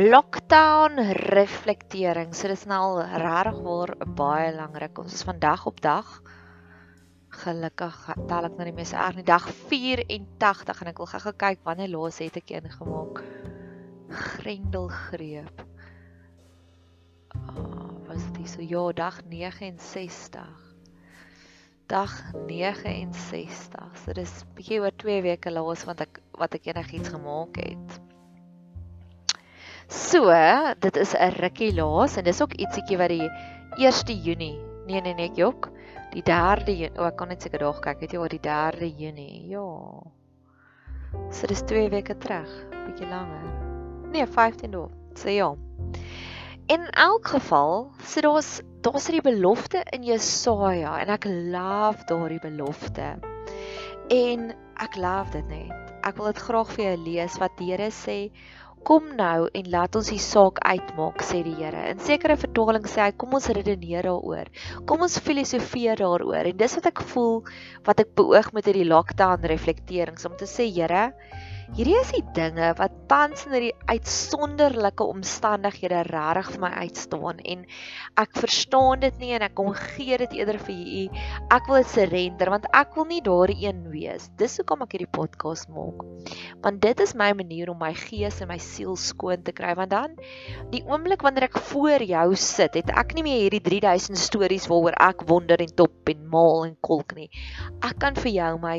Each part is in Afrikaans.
lockdown reflektering. So dis nou al regtig waar baie lank. Ons is vandag op dag gelukkig tel ek nou die meeste erg nie dag 84 en ek wil gou-gou kyk wanneer laas het ek een gemaak. Grendelgreep. Oh, was dit so ja, dag 69. Dag 69. So dis bietjie oor 2 weke laas want ek wat ek enigiets gemaak het. So, dit is 'n rukkie laas en dis ook ietsiekie wat die 1 Junie. Nee nee nee, jok die 3de Junie, oh, ek kan net seker daag kyk, weet jy oor die 3de Junie. Ja. So dis 2 weke terug, bietjie langer. Nee, 15 dae. So ja. In elk geval, so daar's daar's hierdie belofte in Jesaja en ek love daardie belofte. En ek love dit net. Ek wil dit graag vir jou lees wat die Here sê Kom nou en laat ons die saak uitmaak, sê die Here. In sekere vertalings sê hy, kom ons redeneer daaroor. Kom ons filosofeer daaroor. En dis wat ek voel wat ek beoog met hierdie lockdown reflekterings om te sê, Here, Hierdie is die dinge wat tans in hierdie uitsonderlike omstandighede regtig vir my uitstaan en ek verstaan dit nie en ek kom gee dit eerder vir u. Ek wil dit surrender want ek wil nie daardie een wees. Dis hoekom ek hierdie podcast maak. Want dit is my manier om my gees en my siel skoon te kry want dan die oomblik wanneer ek voor jou sit, het ek nie meer hierdie 3000 stories waaroor ek wonder en top en maal en kolk nie. Ek kan vir jou my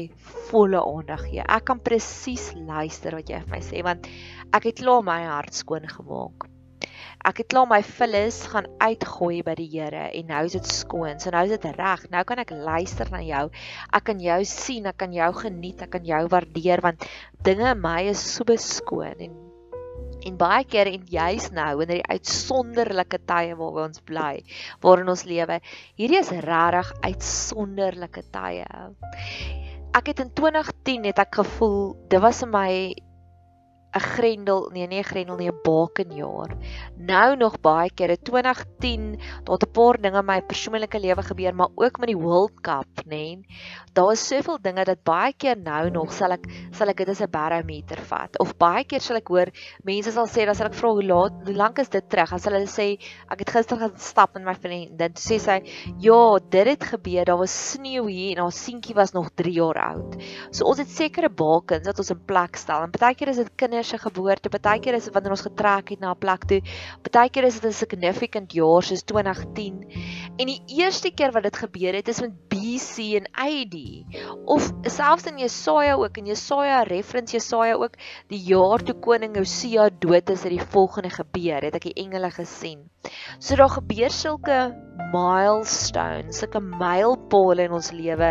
volle aandag gee. Ek kan presies luister wat jy vir my sê want ek het klaar my hart skoon gemaak. Ek het klaar my vullis gaan uitgooi by die Here en nou is dit skoon. So nou is dit reg. Nou kan ek luister na jou. Ek kan jou sien, ek kan jou geniet, ek kan jou waardeer want dinge in my is so beskoon en en baie keer en juis nou in hierdie uitsonderlike tye waar ons bly, waarin ons lewe. Hierdie is regtig uitsonderlike tye ek het in 2010 het ek gevoel dit was vir my 'n grendel, nee nee 'n grendel nie 'n bakenjaar. Nou nog baie kere 2010, daar het 'n paar dinge in my persoonlike lewe gebeur, maar ook met die World Cup, nê. Nee. Daar is soveel dinge dat baie keer nou nog sal ek sal ek dit as 'n barometer vat of baie keer sal ek hoor mense sal sê dan sal ek vra hoe laat hoe lank is dit terug? As hulle sê ek het gister gaan stap met my vriend, dan sê sy ja, dit het gebeur, daar was sneeu hier en haar seentjie was nog 3 jaar oud. So ons het sekere bakens wat ons in plek stel en baie keer is dit kinders se geboorte. Partykeer is dit wanneer ons getrek het na 'n plek toe. Partykeer is dit 'n significant jaar soos 2010. En die eerste keer wat dit gebeur het is met BC en AD. Of selfs in Jesaja ook en Jesaja reference Jesaja ook die jaar toe koning Josia dood is, het die volgende gebeur. Het ek die engele gesien. So daar gebeur sulke milestones, sulke mylpale in ons lewe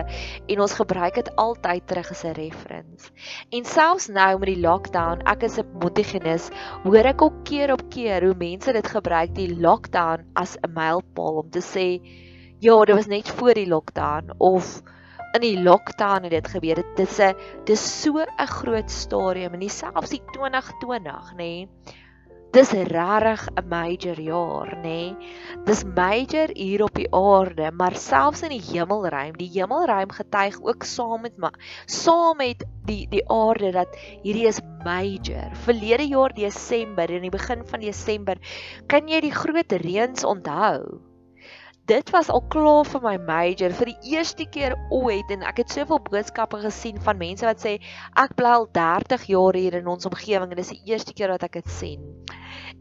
en ons gebruik dit altyd terug as 'n reference. En selfs nou met die lockdown, ek is 'n motigenis, hoor ek ook keer op keer hoe mense dit gebruik die lockdown as 'n mylpaal om te sê ja, dit was net voor die lockdown of in die lockdown het dit gebeur. Dit is 'n dis so 'n groot stadium en selfs die 2020, nê. Nee, Dis regtig 'n major jaar, nê? Nee? Dis major hier op die aarde, maar selfs in die hemelruim, die hemelruim getuig ook saam met my, saam met die die aarde dat hierdie is major. Verlede jaar Desember, in die begin van Desember, kan jy die groot reëns onthou? Dit was al klaar vir my major vir die eerste keer ooit en ek het soveel boodskappe gesien van mense wat sê ek bly al 30 jaar hier in ons omgewing en dis die eerste keer wat ek dit sien.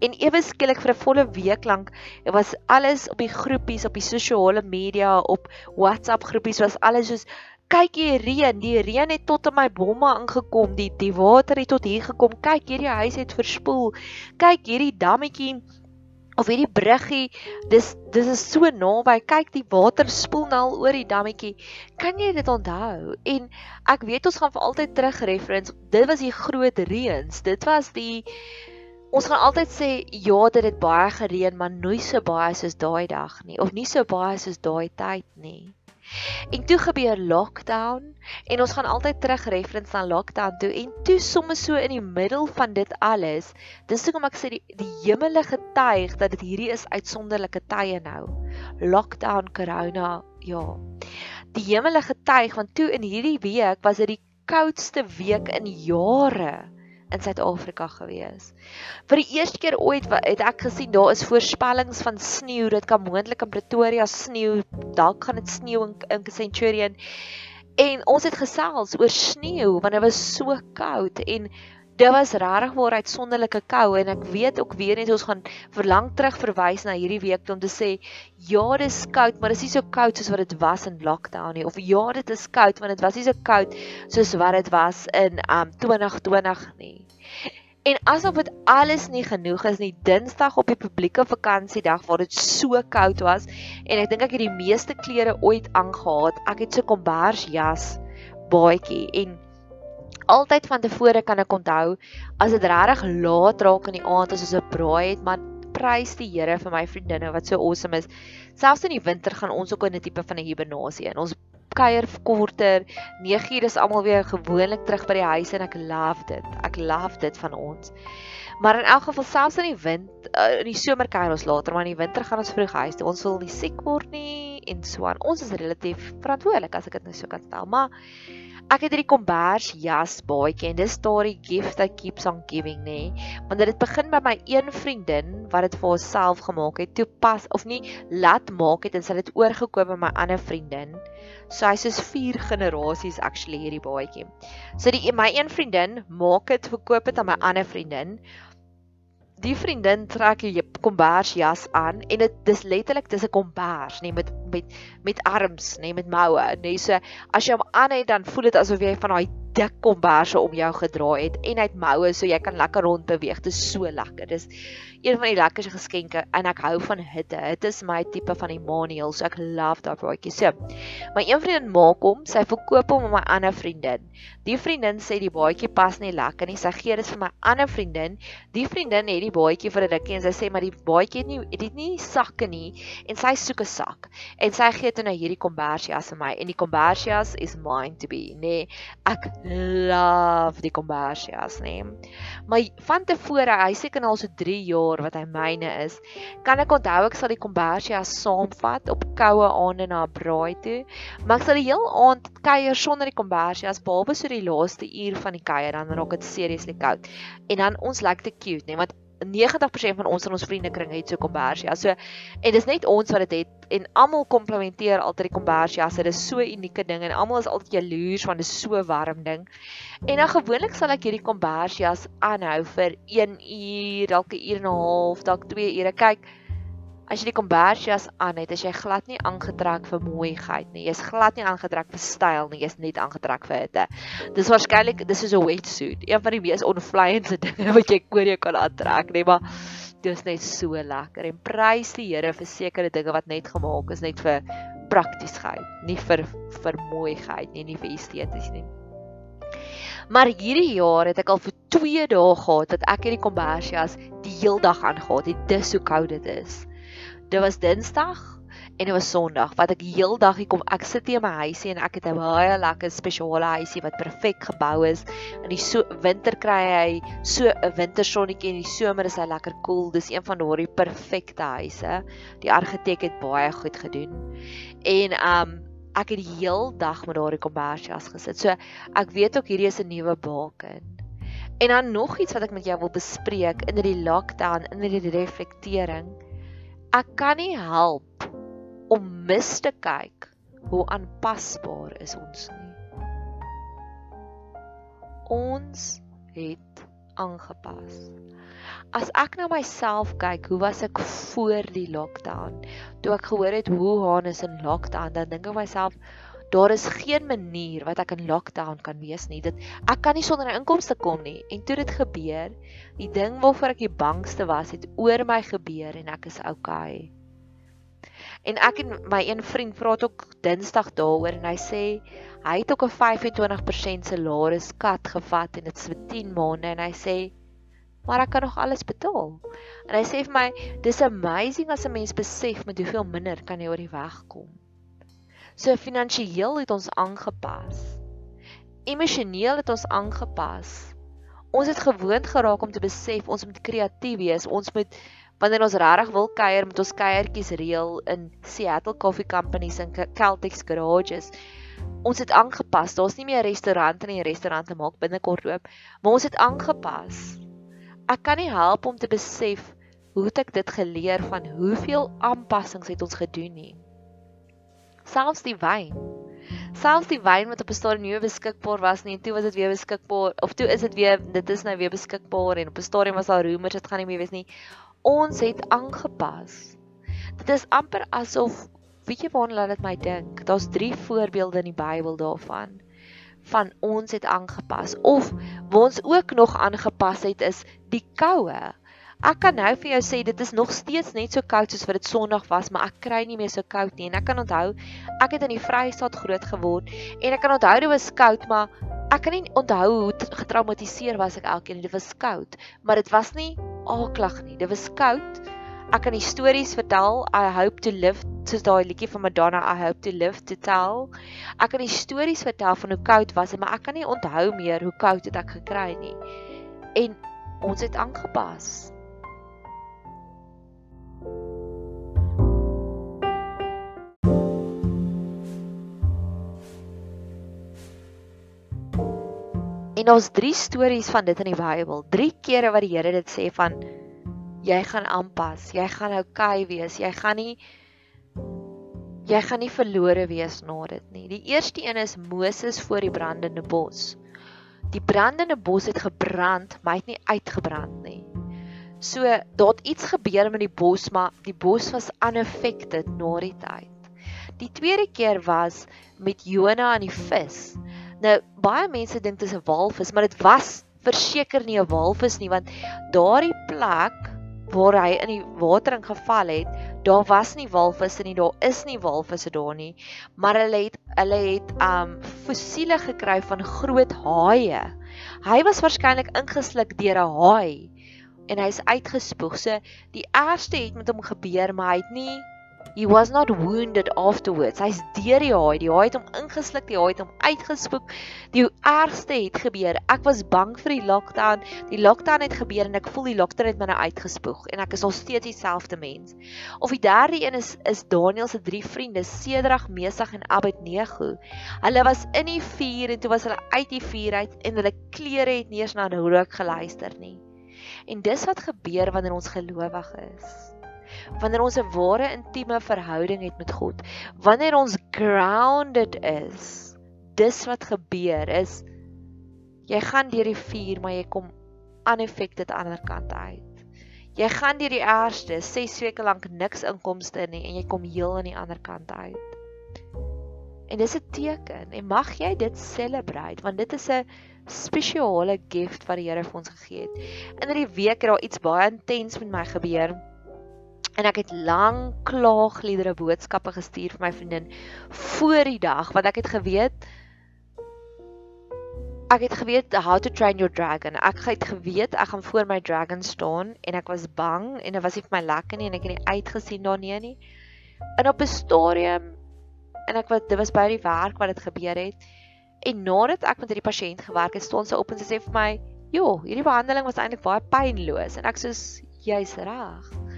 En ewe skielik vir 'n volle week lank was alles op die groepies op die sosiale media op WhatsApp groepies was alles soos kyk hier reën, die reën het tot in my bomme ingekom, die die water het tot hier gekom. Kyk hierdie huis het verspoel. Kyk hierdie dammetjie of hierdie bruggie dis dis is so naby. Kyk die water spoel nou al oor die dammetjie. Kan jy dit onthou? En ek weet ons gaan vir altyd terug reference. Dit was die groot reëns. Dit was die ons gaan altyd sê ja dit het baie gereën maar nooit so baie soos daai dag nie. Of nie so baie soos daai tyd nie En toe gebeur lockdown en ons gaan altyd terug reference na lockdown toe en toe somme so in die middel van dit alles, dis hoekom ek sê die, die hemele getuig dat dit hierdie is uitsonderlike tye nou. Lockdown, corona, ja. Die hemele getuig want toe in hierdie week was dit die koudste week in jare in Suid-Afrika gewees. Vir die eerste keer ooit het ek gesien daar is voorspellings van sneeu. Dit kan moontlik in Pretoria sneeu, dalk gaan dit sneeu in, in Centurion. En ons het gesels oor sneeu want dit was so koud en dit was regtig waar uitsonderlike kou en ek weet ook weer eens ons gaan verlang terug verwys na hierdie week om te sê ja dis koud maar dit is nie so koud soos wat dit was in lockdown nie. Of ja dit is koud want dit was nie so koud soos wat dit was in um 2020 nie. En asof dit alles nie genoeg is nie Dinsdag op die publieke vakansiedag waar dit so koud was en ek dink ek het die meeste klere ooit aangetree ek het so 'n kombers jas baadjie en altyd van tevore kan ek onthou as dit regtig laat raak in die aand as ons 'n braai het, maar prys die Here vir my vriendinne wat so awesome is. Selfs in die winter gaan ons ook in 'n tipe van 'n hibernasie in. Ons kuier korter. 9uur is almal weer gewoonlik terug by die huis en ek love dit. Ek love dit van ons. Maar in elk geval selfs in die wind uh, in die somer kuier ons later, maar in die winter gaan ons vroeg huis toe. Ons wil nie siek word nie en so aan. Ons is relatief verantwoordelik as ek dit nou so kan stel, maar ek het hierdie kombers jas baadjie en dis daardie gift that keeps on giving nê. Want dit begin by my een vriendin wat dit vir haarself gemaak het toe pas of nie laat maak het en sy het dit oorgekoop by my ander vriendin. So hy's soos vier generasies actually hierdie baadjie so die my een vriendin maak dit verkoop dit aan my ander vriendin die vriendin trek 'n kombers jas aan en dit dis letterlik dis 'n kombers nê met met met arms nê met moue nê so as jy hom aan het dan voel dit asof jy van daai dik komberse om jou gedra het en hy het moue so jy kan lekker rond beweeg dit is so lekker dis een van die lekkerste geskenke en ek hou van hitte. Dit is my tipe van Emmanuel, so ek love daai broodjie. So, my een vriendin maak hom, sy verkoop hom aan my ander vriendin. Die vriendin sê die baadjie pas nie lekker nie. Sy gee dit vir my ander vriendin. Die vriendin het die baadjie vir 'n rukkie en sy sê maar die baadjie het nie het dit nie sakke nie en sy soek 'n sak. En sy gee toe nou hierdie kombersias vir my en die kombersias is mine to be, nê. Nee, ek love die kombersias, nê. Nee. Maar van tevore, hy seker nou al so 3 jaar wat hy myne is, kan ek onthou ek sal die kombersia saamvat op koue aande na 'n braai toe, maar ek sal die heel aand kuier sonder die kombersia as behalwe so die laaste uur van die kuier dan raak dit seriously koud. En dan ons lyk te cute, nee, want 90% van ons in ons vriendekring het so kombersia. So en dis net ons wat dit het en almal komplimenteer altyd die kombersia. Dit is so unieke ding en almal is altyd jaloers want dit is so warm ding. En dan gewoonlik sal ek hierdie kombersias aanhou vir 1 uur, dalk 'n uur en 'n half, dalk 2 ure. Kyk, as jy die kombersias aan het, is jy glad nie aangetrek vir mooiheid nie. Jy's glad nie aangetrek vir styl nie, jy's net aangetrek vir hitte. Dis waarskynlik dis is 'n wetsuit, een van die mees onvleiende dinge wat jy oor jou kan aantrek, nee, maar dit is net so lekker. En prys die Here vir sekere dinge wat net gemaak is net vir praktiesheid, nie vir vir mooiheid nie, nie vir esteties nie. Maar hierdie jaar het ek al vir 2 dae gehad dat ek hierdie kombersias die heel dag aangehad het. Dis hoe koud dit is. Dit was Dinsdag en dit was Sondag wat ek heeldag hier kom. Ek sit hier in my huisie en ek het 'n baie lekker spesiale huisie wat perfek gebou is. In die so winter kry hy so 'n wintersonnetjie en in die somer is hy lekker koel. Cool. Dis een van daardie perfekte huise. Die argitek het baie goed gedoen. En um ek het die heel dag met daardie kombersias gesit. So ek weet ook hierdie is 'n nuwe baken. En dan nog iets wat ek met jou wil bespreek in hierdie lockdown, in hierdie reflektering. Ek kan nie help om mis te kyk hoe aanpasbaar is ons nie. Ons het aangepas. As ek na myself kyk, hoe was ek voor die lockdown? Toe ek gehoor het hoe Haan is in lockdown, dan dink ek myself, daar is geen manier wat ek in lockdown kan wees nie. Dit ek kan nie sonder 'n inkomste kom nie. En toe dit gebeur, Die ding waarvoor ek die bangste was, het oor my gebeur en ek is okay. En ek en my een vriend praat ook Dinsdag daaroor en hy sê hy het ook 'n 25% salaris kat gevat en dit vir 10 maande en hy sê maar ek kan nog alles betaal. En hy sê vir my dis amazing as 'n mens besef met hoeveel minder kan jy oor die weg kom. So finansiëel het ons aangepas. Emosioneel het ons aangepas ons het gewoond geraak om te besef ons moet kreatief wees. Ons moet wanneer ons regtig wil kuier, moet ons kuiertjies reël in Seattle Coffee Companies en Celtics garages. Ons het aangepas. Daar's nie meer restaurante nie, restaurante maak binnekort oop, maar ons het aangepas. Ek kan nie help om te besef hoe het ek dit geleer van hoeveel aanpassings het ons gedoen nie. Selfs die wyn. Selfs die wyn wat op 'n stadium nie beskikbaar was nie, toe was dit weer beskikbaar of toe is dit weer dit is nou weer beskikbaar en op 'n stadium was daar roemers dit gaan nie meer wees nie. Ons het aangepas. Dit is amper asof weet jy waarna laat dit my dink? Daar's 3 voorbeelde in die Bybel daarvan van ons het aangepas of waar ons ook nog aangepas het is die koue. Ek kan nou vir jou sê dit is nog steeds net so koud soos wat dit Sondag was, maar ek kry nie meer so koud nie en ek kan onthou ek het in die Vrystaat groot geword en ek kan onthou dit was koud, maar ek kan nie onthou hoe getraumatiseer was ek elkeen dit was koud, maar dit was nie aaklag nie. Dit was koud. Ek kan die stories vertel. I hope to live soos daai liedjie van Madonna I hope to live to tell. Ek kan die stories vertel van hoe koud was, maar ek kan nie onthou meer hoe koud dit ek gekry nie. En ons het aangepas. En ons drie stories van dit in die Bybel. Drie kere wat die Here dit sê van jy gaan aanpas, jy gaan oukei okay wees, jy gaan nie jy gaan nie verlore wees na dit nie. Die eerste een is Moses voor die brandende bos. Die brandende bos het gebrand, maar het nie uitgebrand nie. So daar het iets gebeur met die bos, maar die bos was unaffected na die tyd. Die tweede keer was met Jona en die vis. Nou baie mense dink dit is 'n walvis, maar dit was verseker nie 'n walvis nie want daardie plek waar hy in die water ingeval het, daar was nie walvisse nie, daar is nie walvisse daar nie, maar hulle het hulle het um fossiele gekry van groot haie. Hy was waarskynlik ingesluk deur 'n haai en hy's uitgespoeg. So die ergste het met hom gebeur, maar hy het nie He was not wounded afterwards. Hy's deur die haai. Die haai het hom ingesluk, die haai het hom uitgespoek. Die ergste het gebeur. Ek was bang vir die lockdown. Die lockdown het gebeur en ek voel die lockdown het my nou uitgespoeg en ek is nog steeds dieselfde mens. Of die derde een is is Daniel se drie vriende, Sedrag, Mesag en Abednego. Hulle was in die vuur en toe was hulle uit die vuur uit en hulle klere het nie eens na rook geluister nie. En dis wat gebeur wanneer ons gelowig is wanneer ons 'n ware intieme verhouding het met God, wanneer ons grounded is, dis wat gebeur is jy gaan deur die vuur, maar jy kom unaffected aan die ander kant uit. Jy gaan deur die eerste 6 weke lank niks inkomste nie en jy kom heel aan die ander kant uit. En dis 'n teken en mag jy dit celebrate want dit is 'n spesiale gift wat die Here vir ons gegee het. In hierdie week het daar iets baie intens met my gebeur en ek het lank klaagliedere boodskappe gestuur vir my vriendin voor die dag want ek het geweet ek het geweet how to train your dragon. Ek het geweet ek gaan voor my dragon staan en ek was bang en dit was nie vir my lekker nie en ek het nie uitgesien daarna nie. En op 'n stadium en ek wat dit was by die werk wat dit gebeur het en nadat ek met hierdie pasiënt gewerk het staan sy op en sy sê vir my joh hierdie behandeling was eintlik baie pynloos. En ek sê jy's reg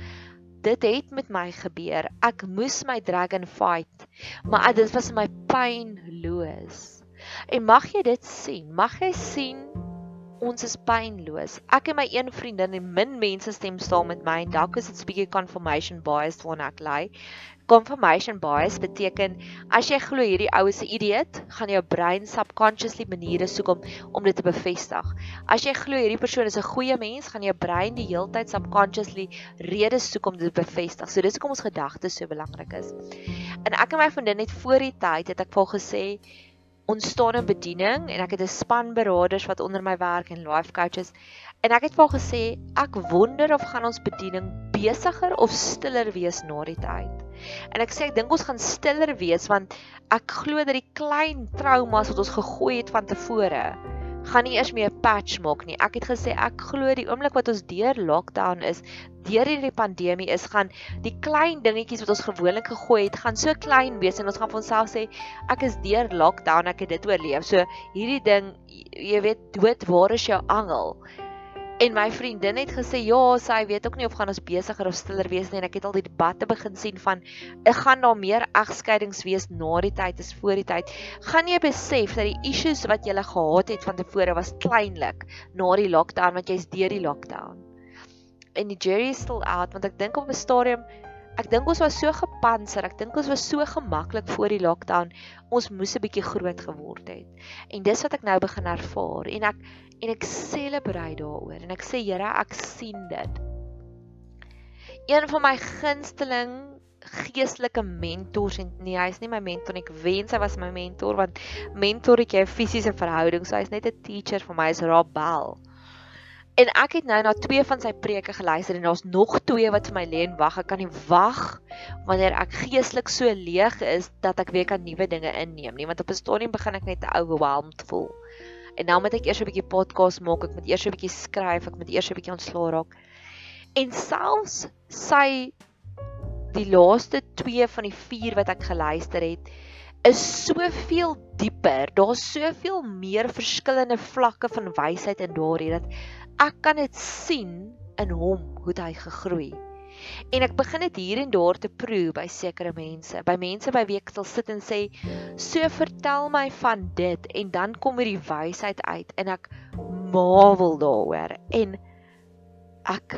dit het met my gebeur. Ek moes my dragon fight, maar dit was my pynloos. En mag jy dit sien? Mag jy sien ons is pynloos. Ek en my een vriendin en min mense stem saam met my en dalk is dit 'n bietjie confirmation bias waarna ek lê. Confirmation bias beteken as jy glo hierdie oue se idiot, gaan jou brein subconsciously maniere soek om om dit te bevestig. As jy glo hierdie persoon is 'n goeie mens, gaan jou brein die heeltyd subconsciously redes soek om dit te bevestig. So dis hoekom ons gedagtes so belangrik is. En ek en my vriendin het voor die tyd het ek vir gesê ons staan in bediening en ek het 'n span beraders wat onder my werk en life coaches en ek het vir gesê ek wonder of gaan ons bediening besigger of stiller wees na die tyd. En ek sê ek dink ons gaan stiller wees want ek glo dat die klein traumas wat ons gegooi het van tevore gaan nie eers meer 'n patch maak nie. Ek het gesê ek glo die oomblik wat ons deur lockdown is, deur hierdie pandemie is, gaan die klein dingetjies wat ons gewoonlik gegooi het, gaan so klein wees en ons gaan vir onsself sê ek is deur lockdown, ek het dit oorleef. So hierdie ding, jy weet, dood, waar is jou angel? En my vriendin het gesê ja, sy weet ook nie of gaan ons besigger of stiller wees nie en ek het al die debatte begin sien van ek gaan daar meer egskeidings wees na die tyd as voor die tyd. Gaan jy besef dat die issues wat jy gehad het van tevore was kleinlik na die lockdown want jy's deur die lockdown. En die jury is still out want ek dink op 'n stadium ek dink ons was so gepanser, ek dink ons was so gemaklik voor die lockdown. Ons moes 'n bietjie groot geword het. En dis wat ek nou begin ervaar en ek en ek celebrate daaroor en ek sê Here, ek sien dit. Een van my gunsteling geestelike mentors en nee, hy's nie my mentor nie. Ek wens hy was my mentor want mentor het jy 'n fisiese verhouding, so hy's net 'n teacher vir my, is Rob Bell. En ek het nou na twee van sy preke geluister en daar's nog twee wat vir my lê en wag. Ek kan nie wag wanneer ek geestelik so leeg is dat ek weer kan nuwe dinge inneem nie, want op 'n stadium begin ek net overwhelmed voel. En nou moet ek eers 'n bietjie podcast maak, ek moet eers 'n bietjie skryf, ek moet eers 'n bietjie ontslaa raak. En selfs sy die laaste 2 van die 4 wat ek geluister het, is soveel dieper. Daar's soveel meer verskillende vlakke van wysheid in daardie dat ek kan dit sien in hom hoe hy gegroei. En ek begin dit hier en daar te proe by sekere mense, by mense by wie ek sal sit en sê, "So vertel my van dit" en dan kom hierdie wysheid uit en ek marvel daaroor en ek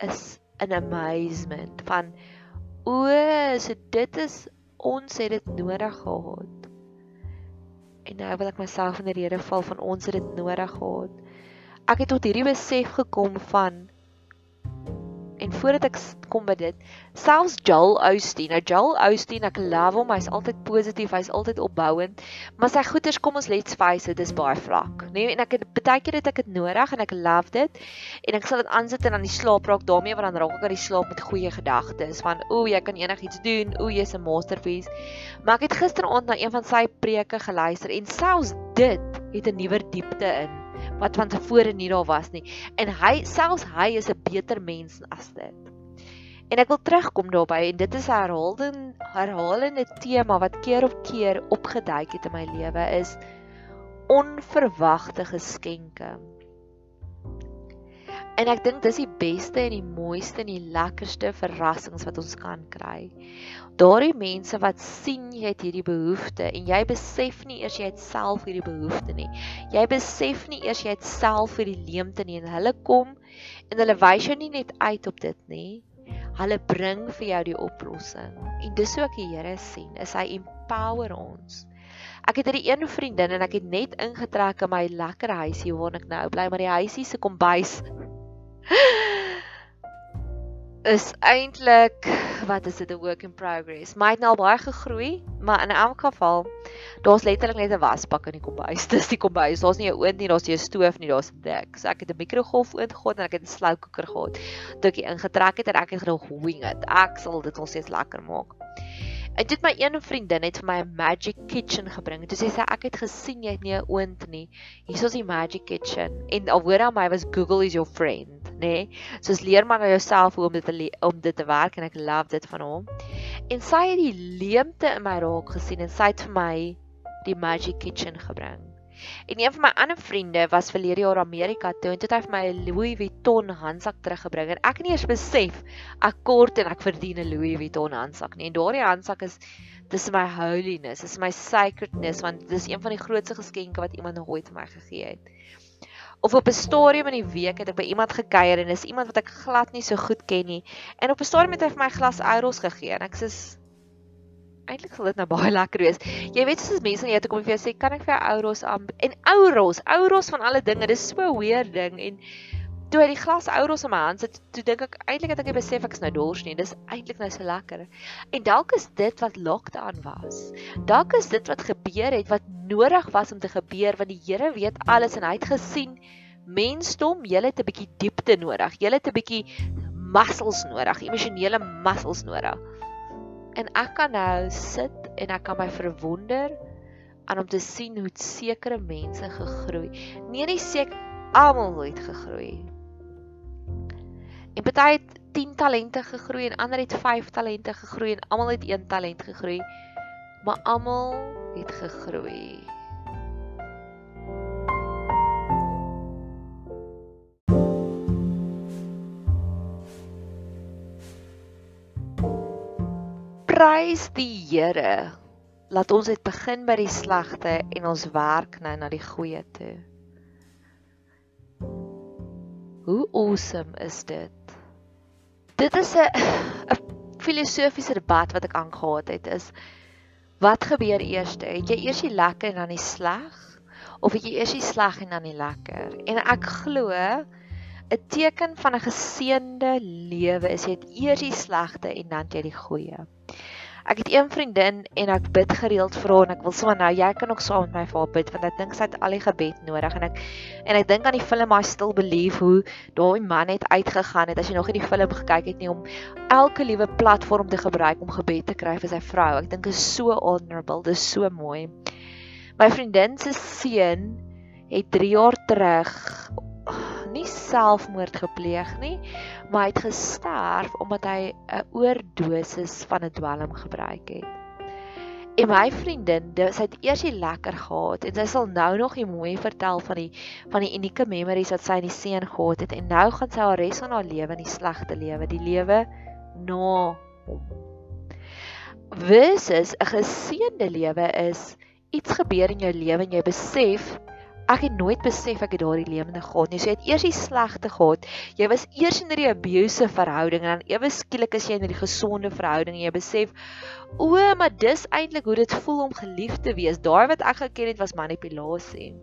is in amazement van o, so dit is ons het dit nodig gehad. En nou wil ek myself in die rede val van ons het dit nodig gehad. Ek het tot hierdie besef gekom van En voordat ek kom by dit, selfs Joel Osteen, nou Joel Osteen, ek love hom, hy's altyd positief, hy's altyd opbouend, maar sy goeters kom ons let's face it, dis baie vlak. Nee, en ek het baie keer dit ek het nodig en ek love dit. En ek sal dit aansit en dan die slaap raak daarmee want dan raak ek aan die slaap met goeie gedagtes van o, jy kan enigiets doen, o, jy's 'n masterpiece. Maar ek het gisteraand na een van sy preke geluister en selfs dit het 'n nuwer diepte in wat van tevore nie daar was nie. En hy selfs hy is 'n beter mens as dit. En ek wil terugkom daarby en dit is 'n herhalende herhalende tema wat keer op keer opgeduik het in my lewe is onverwagte geskenke. En ek dink dis die beste en die mooiste en die lekkerste verrassings wat ons kan kry. Daardie mense wat sien jy het hierdie behoefte en jy besef nie eers jy het self hierdie behoefte nie. Jy besef nie eers jy het self hierdie leemte nie en hulle kom en hulle wys jou nie net uit op dit nie. Hulle bring vir jou die oplossing. En dis ook die Here sien, is hy empower ons. Ek het hierdie een vriendin en ek het net ingetrek in my lekker huisie waar ek nou bly, maar die huisie se kombuis is eintlik wat is dit 'n work in progress. My het nou al baie gegroei, maar in elk geval daar's letterlik net 'n wasbak in die kombuis. Dis die kombuis. Daar's nie 'n oond nie, daar's nie 'n stoof nie, daar's 'n dek. So ek het 'n mikrogolf oond gehad en ek het 'n sloukkoker gehad. Toe ek ingetrek het en ek het gedog wing it. Ek sal dit ons steeds lekker maak. En dit my een vriendin het vir my 'n magic kitchen gebring. Toe sê sy ek het gesien jy het nie 'n oond nie. Hier is die magic kitchen. En alhoewel aan my was Google is your friend, nê? Nee? Soos leer maar jouself hoe om dit te om dit te werk en ek love dit van hom. En sy het die leemte in my raak gesien en sy het vir my die magic kitchen gebring. En een van my ander vriende was verlede jaar Amerika toe en toe het hy vir my 'n Louis Vuitton handsak teruggebring en ek het nie eers besef ek kort en ek verdien 'n Louis Vuitton handsak nie. En daardie handsak is dis my holiness, dis my sacredness want dis een van die grootste geskenke wat iemand nog ooit vir my gegee het. Of op 'n stadium in die week het ek by iemand gekuier en dis iemand wat ek glad nie so goed ken nie. En op 'n stadium het hy vir my glas Ouros gegee en ek sê eintlik sal dit nou baie lekker wees. Jy weet soos mense net kom en vir jou sê, "Kan ek vir jou Ouros aan?" En Ouros, Ouros van alle dinge, dis so 'n weird ding en toe hy die glas Ouros in my hand sit, toe dink ek eintlik het ek besef ek is nou dors nie. Dis eintlik nou so lekker. En dalk is dit wat lockdown was. Dalk is dit wat gebeur het wat nodig was om te gebeur want die Here weet alles en hy het gesien mensdom, jy het 'n bietjie diepte nodig. Jy het 'n bietjie muscles nodig, emosionele muscles nodig. En ek kan nou sit en ek kan my verwonder aan om te sien hoe sekere mense gegroei. Nee, nie seker almal het gegroei. En party het 10 talente gegroei en ander het 5 talente gegroei en almal het 1 talent gegroei. Maar almal het gegroei. Prys die Here. Laat ons dit begin by die slegte en ons werk nou na die goeie toe. Hoe awesome is dit? Dit is 'n 'n filosofiese debat wat ek aangehad het is wat gebeur eers? Het jy eers die lekker en dan die sleg of het jy eers die sleg en dan die lekker? En ek glo 'n teken van 'n geseënde lewe is jy het eers die slegte en dan jy die goeie. Ek het een vriendin en ek bid gereeld vir haar en ek wil sommer nou jy kan ook saam met my vir haar bid want ek dink sy het al die gebed nodig en ek en ek dink aan die film I Still Believe hoe daai man het uitgegaan het as jy nog nie die film gekyk het nie om elke liewe platform te gebruik om gebed te kry vir sy vrou. Ek dink is so honorable, dis so mooi. My vriendin se seun het 3 jaar terug nie selfmoord gepleeg nie, maar hy het gesterf omdat hy 'n oordosis van 'n dwelm gebruik het. En my vriendin, sy het eers die lekker gehad en sy sal nou nog die mooi vertel van die van die unieke memories wat sy in die seën gehad het en nou gaan sy haar res van haar lewe in die slegte lewe, die lewe na hom. Versus 'n geseënde lewe is iets gebeur in jou lewe en jy besef ek het nooit besef ek het daardie lewende gehad nie. So jy het eers die slegte gehad. Jy was eers in 'n abusive verhouding en dan ewe skielik is jy in 'n gesonde verhouding en jy besef o, maar dis eintlik hoe dit voel om geliefd te wees. Daai wat ek geken het was manipulasie.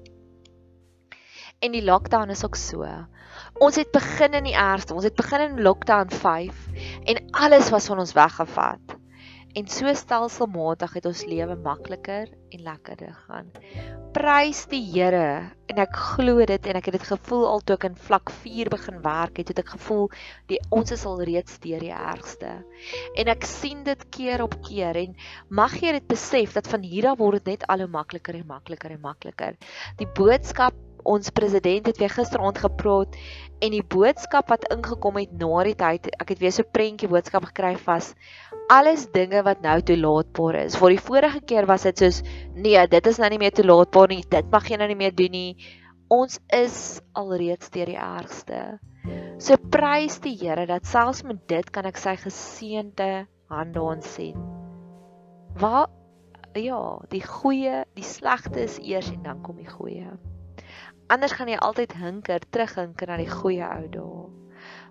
En die lockdown is ook so. Ons het begin in die ergste. Ons het begin in lockdown 5 en alles was van ons weggevat. En so stelselmatig het ons lewe makliker en lekkerder gaan. Prys die Here en ek glo dit en ek het dit gevoel al toe ek in vlak 4 begin werk het, het ek gevoel die ons is al reeds deur die ergste. En ek sien dit keer op keer en mag jy dit besef dat van hier af word dit net al hoe makliker en makliker en makliker. Die boodskap ons president het weer gisteraand gepraat en die boodskap wat ingekom het na die tyd, ek het weer so 'n prentjie boodskap gekry vas alles dinge wat nou toelaatbaar is. Vir die vorige keer was dit soos nee, dit is nou nie meer toelaatbaar nie. Dit mag jy nou nie meer doen nie. Ons is alreeds deur die ergste. So prys die Here dat selfs met dit kan ek sy geseënde hande ons sien. Waar ja, die goeie, die slegte is eers en dan kom die goeie. Anders gaan jy altyd hinker, terughinker na die goeie ou dae.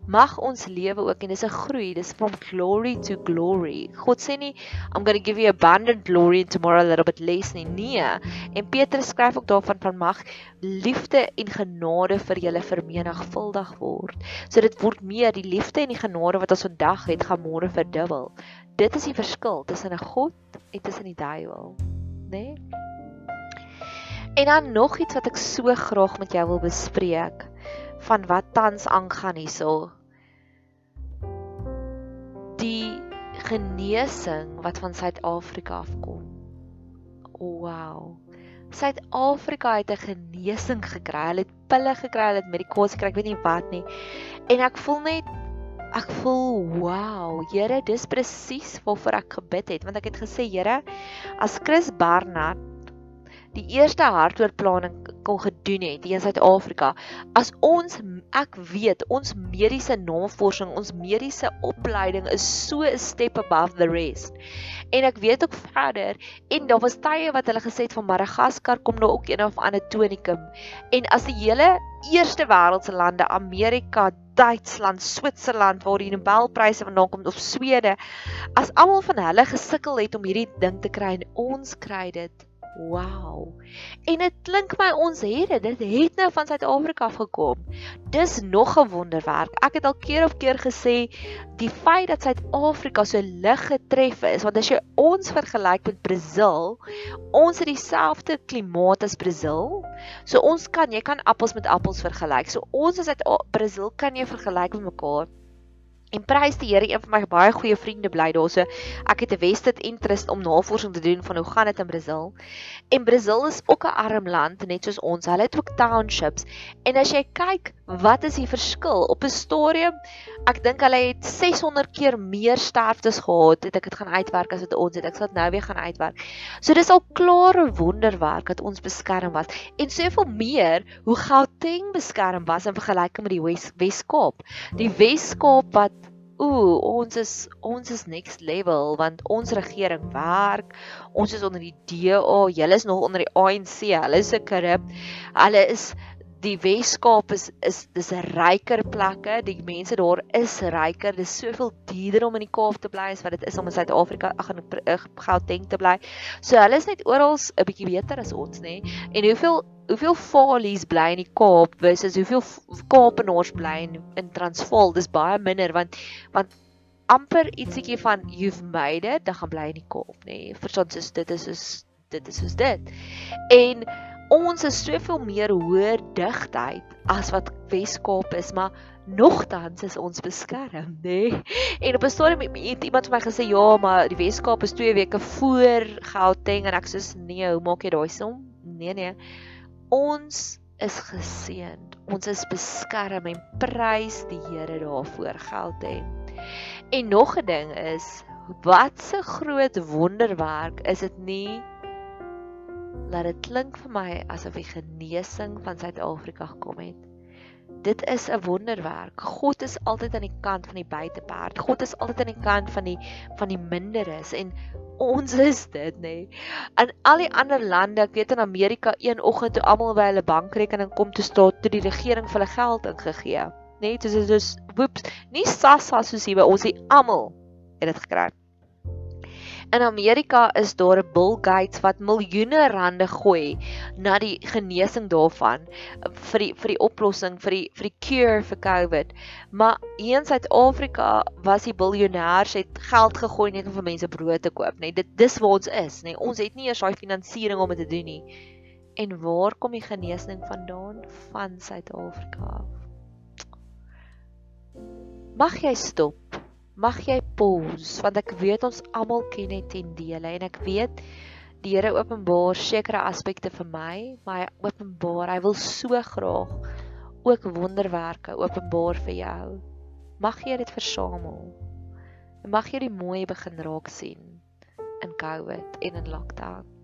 Mag ons lewe ook en dis 'n groei, dis from glory to glory. God sê nie I'm going to give you abundant glory and tomorrow a little bit less nie. Nee. En Petrus skryf ook daarvan van mag liefde en genade vir julle vermenigvuldig word. So dit word meer die liefde en die genade wat ons vandag het, gaan môre verdubbel. Dit is die verskil tussen 'n God en tussen die duiwel, né? Nee? En dan nog iets wat ek so graag met jou wil bespreek van wat tans aangaan hierso. Die genesing wat van Suid-Afrika afkom. Wow. Suid-Afrika het 'n genesing gekry. Hulle het pille gekry, hulle het medikasie gekry, ek weet nie wat nie. En ek voel net ek voel wow, Here, dis presies waarvoor ek gebid het, want ek het gesê, Here, as Chris Barnard die eerste hartoortplaning kon gedoen het hier in Suid-Afrika. As ons ek weet ons mediese navorsing, ons mediese opleiding is so 'n step above the rest. En ek weet ook verder en daar was tye wat hulle gesê het van Madagaskar kom nou ook een of ander tonikum. En as die hele eerste wêreldse lande, Amerika, Duitsland, Switserland waar die Nobelpryse vandaan kom of Swede, as almal van hulle gesukkel het om hierdie ding te kry en ons kry dit Wow. En dit klink my ons het dit, dit het nou van Suid-Afrika af gekom. Dis nog 'n wonderwerk. Ek het al keer op keer gesê die feit dat Suid-Afrika so lig getref is, want as jy ons vergelyk met Brasil, ons het dieselfde klimaat as Brasil. So ons kan, jy kan appels met appels vergelyk. So ons as Brasil kan jy vergelyk met mekaar. En prys die Here, een van my baie goeie vriende bly daar. So ek het 'n vested interest om navorsing te doen van hoe gaan dit in Brasil. En Brasil is ook 'n arm land net soos ons. Hulle het ook townships. En as jy kyk, wat is die verskil? Op 'n stadium, ek dink hulle het 600 keer meer sterftes gehad het ek dit gaan uitwerk as wat ons het. Ek sal dit nou weer gaan uitwerk. So dis al klare wonderwerk dat ons beskerm was. En soveel meer hoe Gauteng beskerm was in vergelyking met die Wes Weskaap. Die Weskaap wat ooh, ons is ons is next level want ons regering werk. Ons is onder die DA, julle is nog onder die ANC. Hulle is se korrup. Hulle is die Weskaap is is dis ryker plekke. Die mense daar is ryker. Dis soveel duurder om in die Kaap te bly as wat dit is om in Suid-Afrika ag in Gauteng te bly. So hulle is net oral 'n bietjie beter as ons, nê. En hoeveel hoeveel Falies bly in die Kaap versus hoeveel Kaapenaars bly in, in Transvaal? Dis baie minder want want amper ietsiekie van you've made it, dan gaan bly in die Kaap, nê. Verstaan, soos dit is soos dit is soos dit. En ons is soveel meer hoër digtheid as wat Weskaap is, maar nogtans is ons beskerm, nê? Nee? En op 'n stadium het iemand vir my gesê, "Ja, maar die Weskaap is 2 weke voor Gauteng" en ek sê, "Nee, hoe maak jy daai som?" Nee, nee. Ons is geseënd. Ons is beskerm en prys die Here daarvoor, Gauteng. En nog 'n ding is, wat 'n groot wonderwerk is dit nie laat dit klink vir my asof die genesing van Suid-Afrika gekom het. Dit is 'n wonderwerk. God is altyd aan die kant van die buiteperd. God is altyd aan die kant van die van die minderes en ons is dit nê. Nee. In al die ander lande, ek weet in Amerika een oggend toe almal by hulle bankrekening kom te staan toe die regering vir hulle geld ingegee. Net nee, soos dis woeps, nie sassa soos hier by ons nie, almal het dit gekry. In Amerika is daar 'n Bill Gates wat miljoene rande gooi na die genesing daarvan vir die vir die oplossing vir die vir die cure vir COVID. Maar hier in Suid-Afrika was die biljoenêrs het geld gegooi net om vir mense brood te koop, net dit dis waar ons is, net ons het nie eers daai finansiering om dit te doen nie. En waar kom die genesing vandaan? Van Suid-Afrika. Mag jy stop mag jy pause want ek weet ons almal ken net ten dele en ek weet die Here openbaar sekere aspekte vir my maar hy openbaar hy wil so graag ook wonderwerke openbaar vir jou. Mag jy dit versamel. En mag jy die mooi begin raak sien in COVID en in lockdown